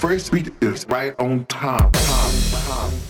first beat is right on time. time, time,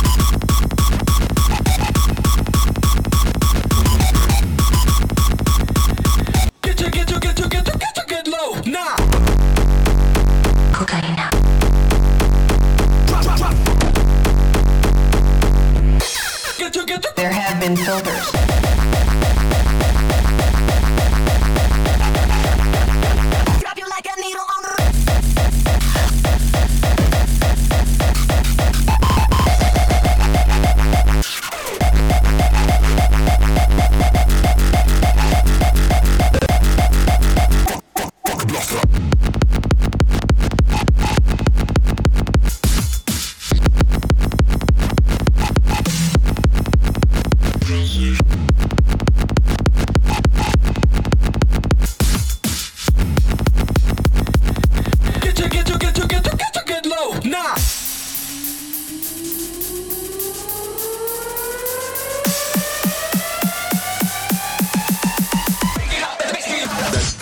There have been filters.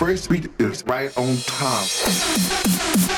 First beat is right on time.